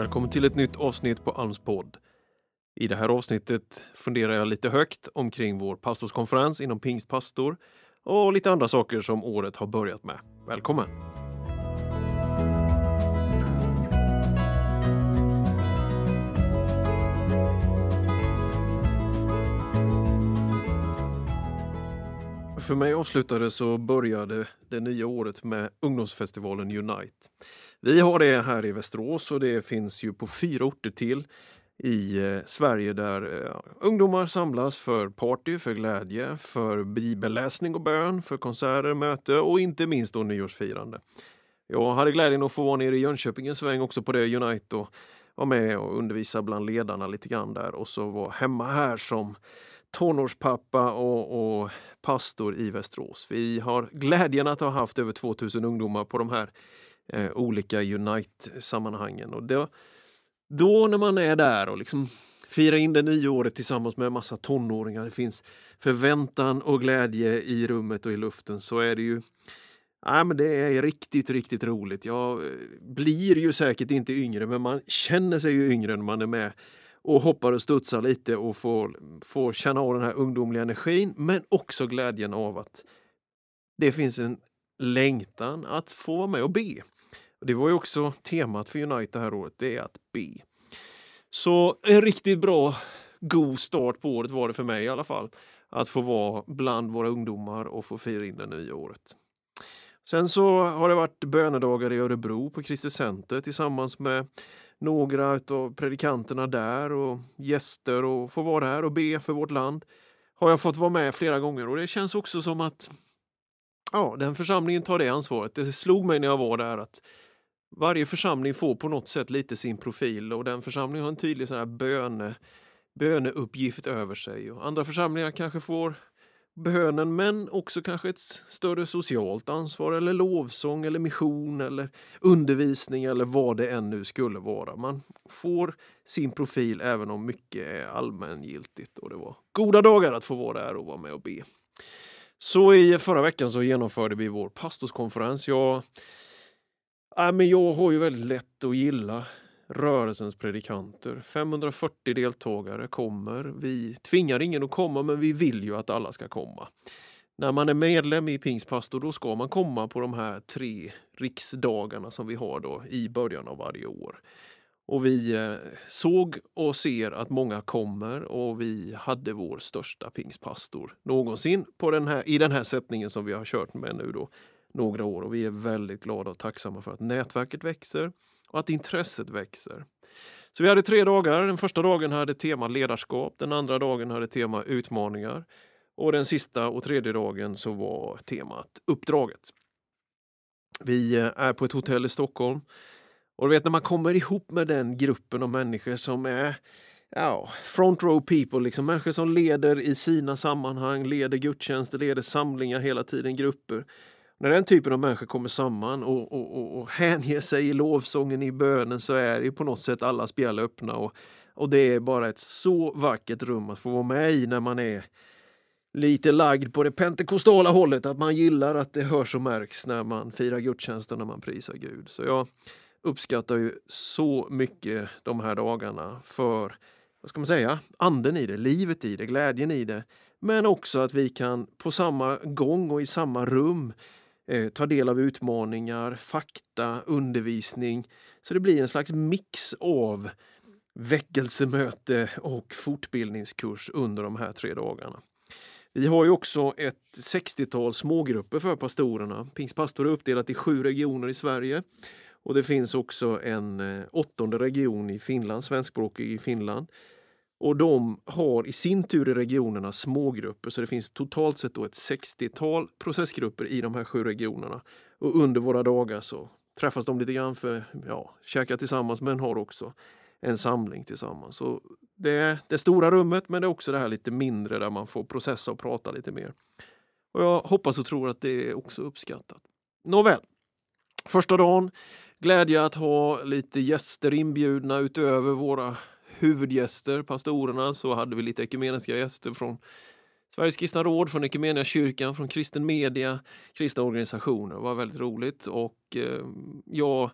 Välkommen till ett nytt avsnitt på Alms podd. I det här avsnittet funderar jag lite högt omkring vår pastorskonferens inom Pingstpastor och lite andra saker som året har börjat med. Välkommen! För mig avslutades och började det nya året med ungdomsfestivalen Unite. Vi har det här i Västerås och det finns ju på fyra orter till i eh, Sverige där eh, ungdomar samlas för party, för glädje, för bibelläsning och bön, för konserter, möte och inte minst då nyårsfirande. Jag hade glädjen att få vara nere i Jönköping en sväng också på det Unite och vara med och undervisa bland ledarna lite grann där och så vara hemma här som tonårspappa och, och pastor i Västerås. Vi har glädjen att ha haft över 2000 ungdomar på de här eh, olika Unite-sammanhangen. Och då, då när man är där och liksom firar in det nya året tillsammans med en massa tonåringar, det finns förväntan och glädje i rummet och i luften, så är det ju Ja, men det är riktigt, riktigt roligt. Jag eh, blir ju säkert inte yngre, men man känner sig ju yngre när man är med och hoppar och studsar lite och får, får känna av den här ungdomliga energin, men också glädjen av att det finns en längtan att få vara med och be. Det var ju också temat för Unite det här året, det är att be. Så en riktigt bra, god start på året var det för mig i alla fall. Att få vara bland våra ungdomar och få fira in det nya året. Sen så har det varit bönedagar i Örebro på Kristi Center tillsammans med några av predikanterna där och gäster och få vara här och be för vårt land. Har jag fått vara med flera gånger och det känns också som att ja, den församlingen tar det ansvaret. Det slog mig när jag var där att varje församling får på något sätt lite sin profil och den församlingen har en tydlig sån här böne, böneuppgift över sig. Och andra församlingar kanske får bönen men också kanske ett större socialt ansvar eller lovsång eller mission eller undervisning eller vad det än nu skulle vara. Man får sin profil även om mycket är allmängiltigt och det var goda dagar att få vara där och vara med och be. Så i förra veckan så genomförde vi vår pastorskonferens. Jag, äh, men jag har ju väldigt lätt att gilla rörelsens predikanter. 540 deltagare kommer. Vi tvingar ingen att komma, men vi vill ju att alla ska komma. När man är medlem i Pingstpastor då ska man komma på de här tre riksdagarna som vi har då i början av varje år. Och vi eh, såg och ser att många kommer och vi hade vår största pingstpastor någonsin på den här, i den här sättningen som vi har kört med nu då några år. Och vi är väldigt glada och tacksamma för att nätverket växer och att intresset växer. Så vi hade tre dagar. Den första dagen hade tema ledarskap, den andra dagen hade tema utmaningar och den sista och tredje dagen så var temat uppdraget. Vi eh, är på ett hotell i Stockholm och du vet när man kommer ihop med den gruppen av människor som är ja, front row people, liksom människor som leder i sina sammanhang, leder gudstjänster, leder samlingar hela tiden, grupper. När den typen av människor kommer samman och, och, och, och hänger sig i lovsången, i bönen, så är det på något sätt alla spjäll öppna. Och, och det är bara ett så vackert rum att få vara med i när man är lite lagd på det pentekostala hållet, att man gillar att det hörs och märks när man firar gudstjänst och när man prisar Gud. Så jag uppskattar ju så mycket de här dagarna för, vad ska man säga, anden i det, livet i det, glädjen i det. Men också att vi kan på samma gång och i samma rum Eh, ta del av utmaningar, fakta, undervisning. Så det blir en slags mix av väckelsemöte och fortbildningskurs under de här tre dagarna. Vi har ju också ett 60-tal smågrupper för pastorerna. Pingstpastor är uppdelat i sju regioner i Sverige. Och det finns också en eh, åttonde region i Finland, svenskspråkig i Finland. Och de har i sin tur i regionerna smågrupper, så det finns totalt sett då ett 60-tal processgrupper i de här sju regionerna. Och under våra dagar så träffas de lite grann för ja, käka tillsammans, men har också en samling tillsammans. Så det är det stora rummet, men det är också det här lite mindre där man får processa och prata lite mer. Och jag hoppas och tror att det är också uppskattat. Nåväl, första dagen glädje att ha lite gäster inbjudna utöver våra huvudgäster, pastorerna, så hade vi lite ekumeniska gäster från Sveriges kristna råd, från kyrkan, från kristen media, kristna organisationer. Det var väldigt roligt och eh, jag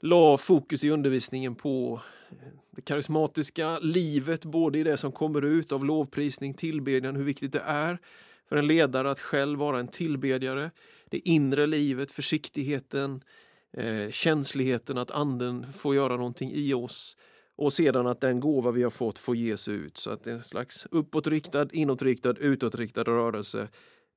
la fokus i undervisningen på eh, det karismatiska livet, både i det som kommer ut av lovprisning, tillbedjan, hur viktigt det är för en ledare att själv vara en tillbedjare. Det inre livet, försiktigheten, eh, känsligheten att anden får göra någonting i oss och sedan att den gåva vi har fått får ges ut. Så att det är en slags uppåtriktad, inåtriktad, utåtriktad rörelse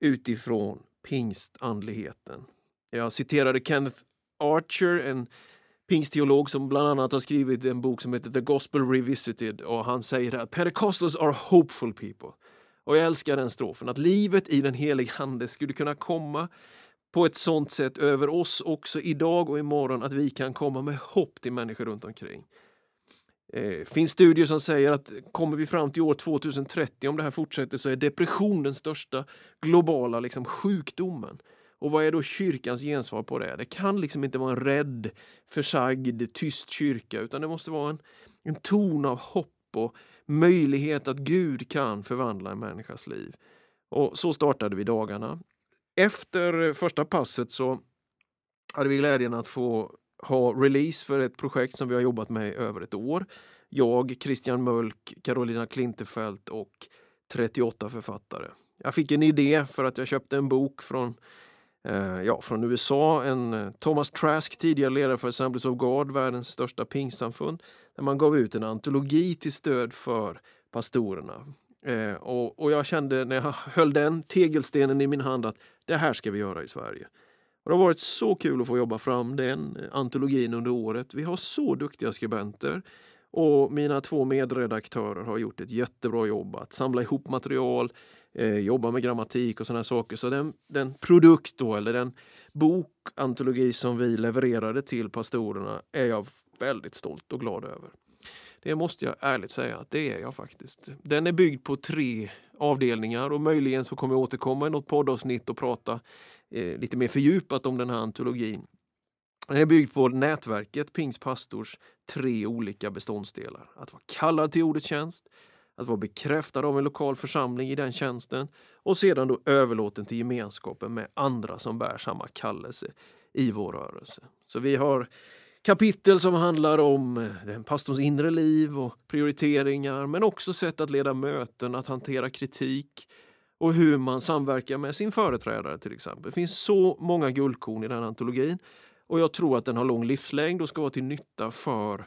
utifrån pingstandligheten. Jag citerade Kenneth Archer, en pingstteolog som bland annat har skrivit en bok som heter The Gospel Revisited och han säger att Pentecostals are hopeful people. Och jag älskar den strofen, att livet i den helige Ande skulle kunna komma på ett sånt sätt över oss också idag och imorgon att vi kan komma med hopp till människor runt omkring. Det eh, finns studier som säger att kommer vi fram till år 2030, om det här fortsätter, så är depression den största globala liksom, sjukdomen. Och vad är då kyrkans gensvar på det? Det kan liksom inte vara en rädd, försagd, tyst kyrka, utan det måste vara en, en ton av hopp och möjlighet att Gud kan förvandla en människas liv. Och så startade vi dagarna. Efter första passet så hade vi glädjen att få ha release för ett projekt som vi har jobbat med i över ett år. Jag, Christian Mölk, Carolina Klintefelt och 38 författare. Jag fick en idé för att jag köpte en bok från, eh, ja, från USA. En eh, Thomas Trask, tidigare ledare för Assemblies of God, världens största pingstsamfund. Där man gav ut en antologi till stöd för pastorerna. Eh, och, och jag kände när jag höll den tegelstenen i min hand att det här ska vi göra i Sverige. Och det har varit så kul att få jobba fram den eh, antologin under året. Vi har så duktiga skribenter. Och mina två medredaktörer har gjort ett jättebra jobb att samla ihop material, eh, jobba med grammatik och sådana saker. Så den, den produkt då, eller den bokantologi som vi levererade till pastorerna är jag väldigt stolt och glad över. Det måste jag ärligt säga att det är jag faktiskt. Den är byggd på tre avdelningar och möjligen så kommer jag återkomma i något poddavsnitt och prata eh, lite mer fördjupat om den här antologin. Den är byggd på nätverket Pingstpastors tre olika beståndsdelar. Att vara kallad till ordets tjänst, att vara bekräftad av en lokal församling i den tjänsten och sedan då överlåten till gemenskapen med andra som bär samma kallelse i vår rörelse. Så vi har kapitel som handlar om eh, den pastorns inre liv och prioriteringar men också sätt att leda möten, att hantera kritik och hur man samverkar med sin företrädare till exempel. Det finns så många guldkorn i den antologin och jag tror att den har lång livslängd och ska vara till nytta för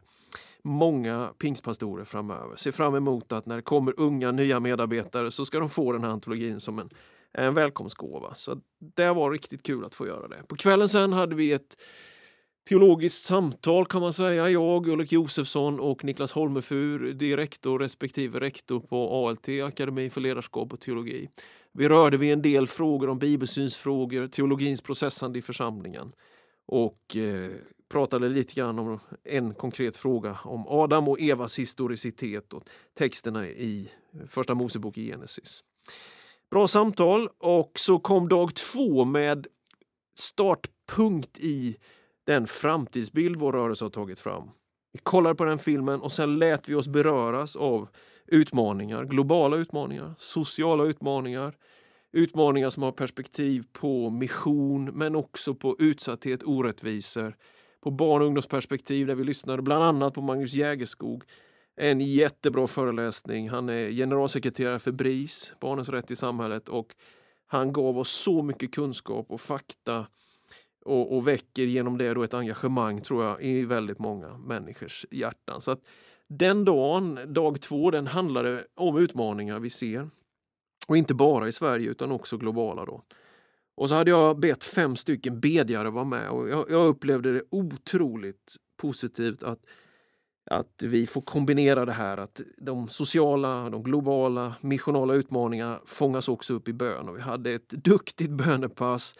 många pingstpastorer framöver. Se fram emot att när det kommer unga nya medarbetare så ska de få den här antologin som en, en välkomstgåva. Så det var riktigt kul att få göra det. På kvällen sen hade vi ett teologiskt samtal kan man säga. Jag, Ulrik Josefsson och Niklas Holmefur, direktor respektive rektor på ALT, Akademi för ledarskap och teologi. Vi rörde vid en del frågor om bibelsynsfrågor, teologins processande i församlingen och eh, pratade lite grann om en konkret fråga om Adam och Evas historicitet och texterna i Första Mosebok i Genesis. Bra samtal och så kom dag två med startpunkt i den framtidsbild vår rörelse har tagit fram. Vi kollade på den filmen och sen lät vi oss beröras av utmaningar, globala utmaningar, sociala utmaningar, utmaningar som har perspektiv på mission men också på utsatthet, orättvisor, på barn och ungdomsperspektiv där vi lyssnade bland annat på Magnus Jägerskog. En jättebra föreläsning. Han är generalsekreterare för BRIS, Barnens rätt i samhället och han gav oss så mycket kunskap och fakta och, och väcker genom det då ett engagemang tror jag i väldigt många människors hjärtan. Så att den dagen, dag två, den handlade om utmaningar vi ser. Och inte bara i Sverige utan också globala. Då. Och så hade jag bett fem stycken bedjare vara med och jag, jag upplevde det otroligt positivt att, att vi får kombinera det här att de sociala, de globala, missionala utmaningarna fångas också upp i bön. Och vi hade ett duktigt bönepass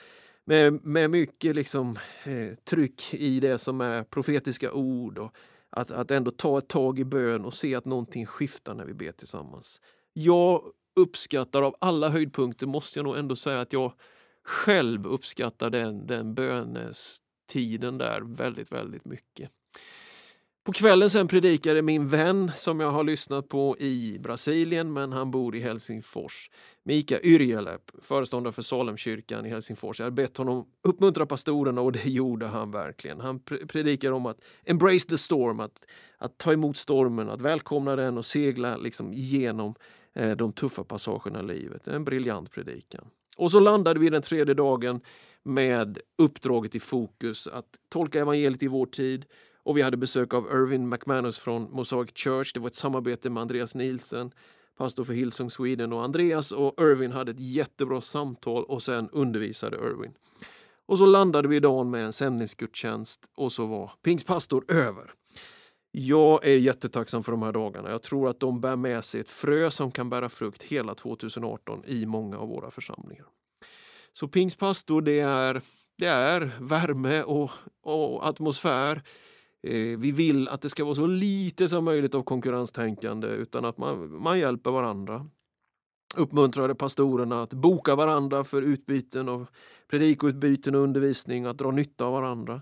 med, med mycket liksom, eh, tryck i det som är profetiska ord. Och att, att ändå ta ett tag i bön och se att någonting skiftar när vi ber tillsammans. Jag uppskattar av alla höjdpunkter, måste jag nog ändå säga att jag själv uppskattar den, den bönestiden där väldigt, väldigt mycket. På kvällen sen predikade min vän som jag har lyssnat på i Brasilien, men han bor i Helsingfors. Mika Yrjälä, föreståndare för Salemkyrkan i Helsingfors. Jag har bett honom uppmuntra pastorerna och det gjorde han verkligen. Han predikar om att embrace the storm, att, att ta emot stormen, att välkomna den och segla liksom genom eh, de tuffa passagerna i livet. En briljant predikan. Och så landade vi den tredje dagen med uppdraget i fokus att tolka evangeliet i vår tid. Och vi hade besök av Irvin McManus från Mosaic Church. Det var ett samarbete med Andreas Nielsen, pastor för Hillsong Sweden. Och Andreas och Irvin hade ett jättebra samtal och sen undervisade Irvin. Och så landade vi idag med en sändningsgudstjänst och så var pingstpastor över. Jag är jättetacksam för de här dagarna. Jag tror att de bär med sig ett frö som kan bära frukt hela 2018 i många av våra församlingar. Så pingstpastor, det är, det är värme och, och atmosfär. Eh, vi vill att det ska vara så lite som möjligt av konkurrenstänkande utan att man, man hjälper varandra. Uppmuntrade pastorerna att boka varandra för utbyten av predikoutbyten och undervisning, att dra nytta av varandra.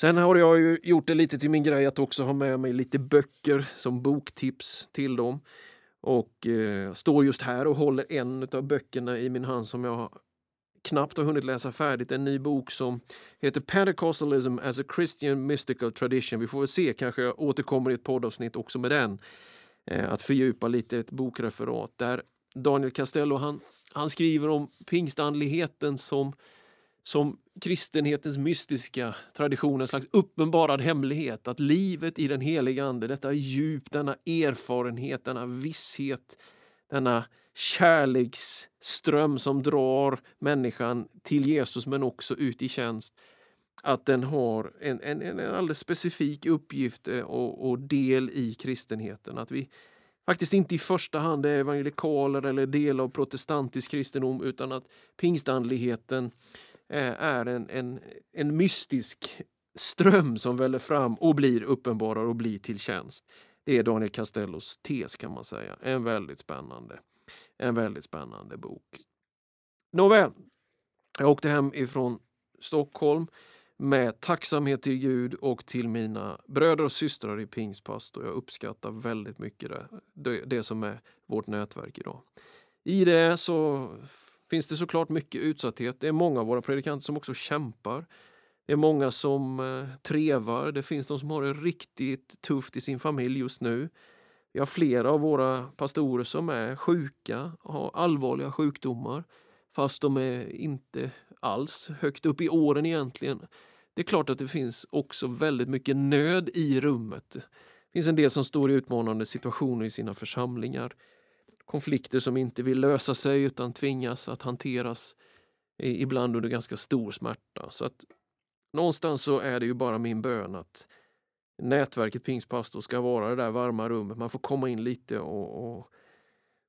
Sen har jag ju gjort det lite till min grej att också ha med mig lite böcker som boktips till dem. Och eh, står just här och håller en av böckerna i min hand som jag knappt har hunnit läsa färdigt. En ny bok som heter Pentecostalism as a Christian Mystical Tradition. Vi får väl se, kanske jag återkommer i ett poddavsnitt också med den. Eh, att fördjupa lite ett bokreferat där Daniel Castello han, han skriver om pingstandligheten som som kristenhetens mystiska tradition, en slags uppenbarad hemlighet. Att livet i den heliga Ande, detta djup, denna erfarenhet, denna visshet, denna kärleksström som drar människan till Jesus men också ut i tjänst. Att den har en, en, en alldeles specifik uppgift eh, och, och del i kristenheten. Att vi faktiskt inte i första hand är evangelikaler eller del av protestantisk kristendom utan att pingstandligheten eh, är en, en, en mystisk ström som väller fram och blir uppenbarare och blir till tjänst. Det är Daniel Castellos tes kan man säga. En väldigt spännande, en väldigt spännande bok. Nåväl, jag åkte hem ifrån Stockholm med tacksamhet till Gud och till mina bröder och systrar i Pingstpastor. Jag uppskattar väldigt mycket det, det, det som är vårt nätverk idag. I det så finns det såklart mycket utsatthet. Det är många av våra predikanter som också kämpar. Det är många som eh, trevar. Det finns de som har det riktigt tufft i sin familj just nu. Vi har flera av våra pastorer som är sjuka, och har allvarliga sjukdomar fast de är inte alls högt upp i åren egentligen. Det är klart att det finns också väldigt mycket nöd i rummet. Det finns en del som står i utmanande situationer i sina församlingar konflikter som inte vill lösa sig utan tvingas att hanteras ibland under ganska stor smärta. Så att någonstans så är det ju bara min bön att nätverket Pingstpastor ska vara det där varma rummet. Man får komma in lite och, och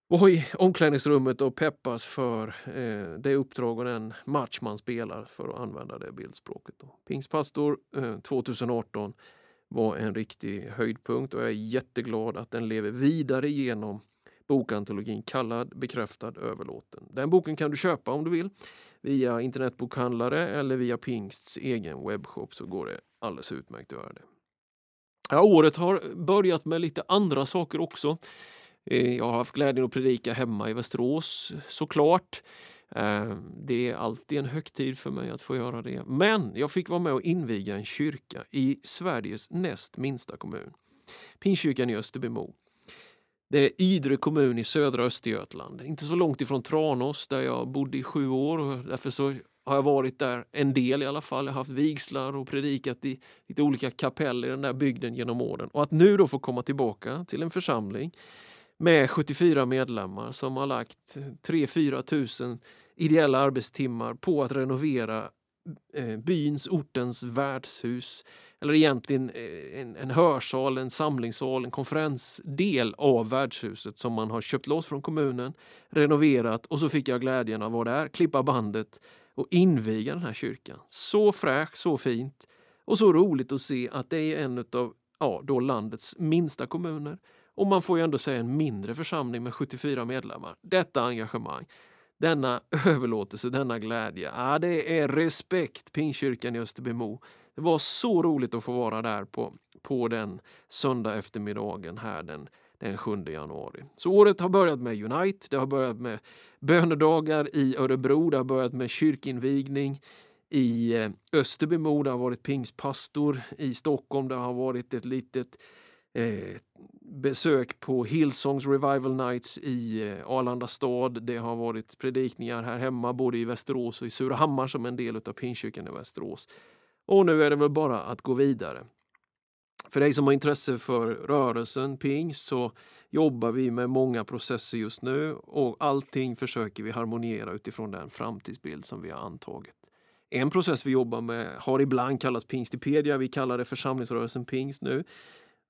vara i omklädningsrummet och peppas för eh, det uppdrag och den match man spelar för att använda det bildspråket. Pingstpastor eh, 2018 var en riktig höjdpunkt och jag är jätteglad att den lever vidare genom bokantologin Kallad, bekräftad, överlåten. Den boken kan du köpa om du vill via internetbokhandlare eller via Pingsts egen webbshop så går det alldeles utmärkt att göra det. Ja, året har börjat med lite andra saker också. Eh, jag har haft glädjen att predika hemma i Västerås såklart. Eh, det är alltid en högtid för mig att få göra det. Men jag fick vara med och inviga en kyrka i Sveriges näst minsta kommun. Pingstkyrkan i Österbymo. Det är Ydre kommun i södra Östergötland, inte så långt ifrån Tranås där jag bodde i sju år. Och därför så har jag varit där en del i alla fall. Jag har haft vigslar och predikat i lite olika kapell i den där bygden genom åren. Och att nu då få komma tillbaka till en församling med 74 medlemmar som har lagt 3-4 tusen ideella arbetstimmar på att renovera eh, byns, ortens värdshus eller egentligen eh, en, en hörsal, en samlingssal, en konferensdel av värdshuset som man har köpt loss från kommunen, renoverat och så fick jag glädjen av att vara där, klippa bandet och inviga den här kyrkan. Så fräscht, så fint och så roligt att se att det är en av ja, då landets minsta kommuner. Och man får ju ändå säga en mindre församling med 74 medlemmar. Detta engagemang, denna överlåtelse, denna glädje. Ja, det är respekt, Pingstkyrkan i Österbymo det var så roligt att få vara där på, på den söndag eftermiddagen här den, den 7 januari. Så året har börjat med Unite, det har börjat med bönedagar i Örebro, det har börjat med kyrkinvigning i eh, Österbymo, det har varit pingstpastor i Stockholm, det har varit ett litet eh, besök på Hillsongs Revival Nights i eh, Arlanda stad. Det har varit predikningar här hemma, både i Västerås och i Surahammar som en del av Pingstkyrkan i Västerås. Och nu är det väl bara att gå vidare. För dig som har intresse för rörelsen Pingst så jobbar vi med många processer just nu och allting försöker vi harmoniera utifrån den framtidsbild som vi har antagit. En process vi jobbar med har ibland kallats Pingstipedia. Vi kallar det församlingsrörelsen Pingst nu.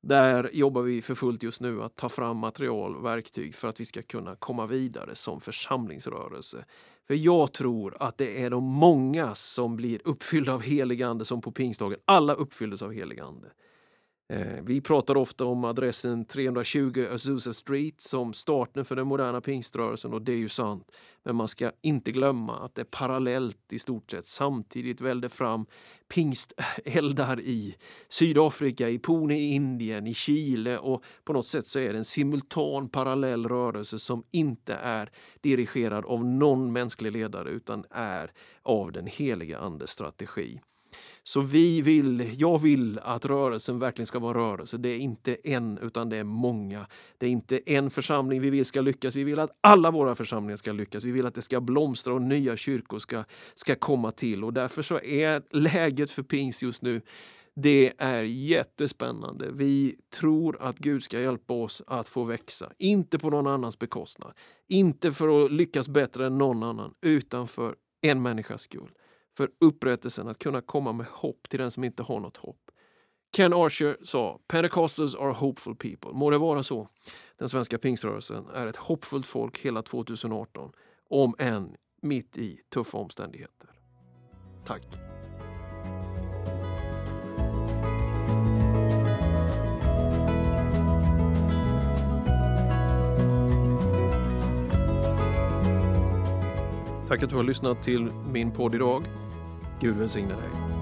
Där jobbar vi för fullt just nu att ta fram material och verktyg för att vi ska kunna komma vidare som församlingsrörelse. För jag tror att det är de många som blir uppfyllda av heligande som på pingstdagen. Alla uppfylldes av heligande. Eh, vi pratar ofta om adressen 320 Azusa Street som starten för den moderna pingströrelsen och det är ju sant. Men man ska inte glömma att det parallellt i stort sett samtidigt välde fram pingsteldar i Sydafrika, i Pune i Indien, i Chile och på något sätt så är det en simultan parallell rörelse som inte är dirigerad av någon mänsklig ledare utan är av den heliga Andes strategi. Så vi vill, jag vill att rörelsen verkligen ska vara rörelse. Det är inte en, utan det är många. Det är inte en församling vi vill ska lyckas. Vi vill att alla våra församlingar ska lyckas. Vi vill att det ska blomstra och nya kyrkor ska, ska komma till. Och därför så är läget för pingst just nu det är jättespännande. Vi tror att Gud ska hjälpa oss att få växa. Inte på någon annans bekostnad. Inte för att lyckas bättre än någon annan, utan för en människas skull för upprättelsen, att kunna komma med hopp till den som inte har något hopp. Ken Archer sa Pentecostals are hopeful people. Må det vara så. Den svenska pingströrelsen är ett hoppfullt folk hela 2018, om än mitt i tuffa omständigheter. Tack! Tack att du har lyssnat till min podd idag. Gud välsigne dig.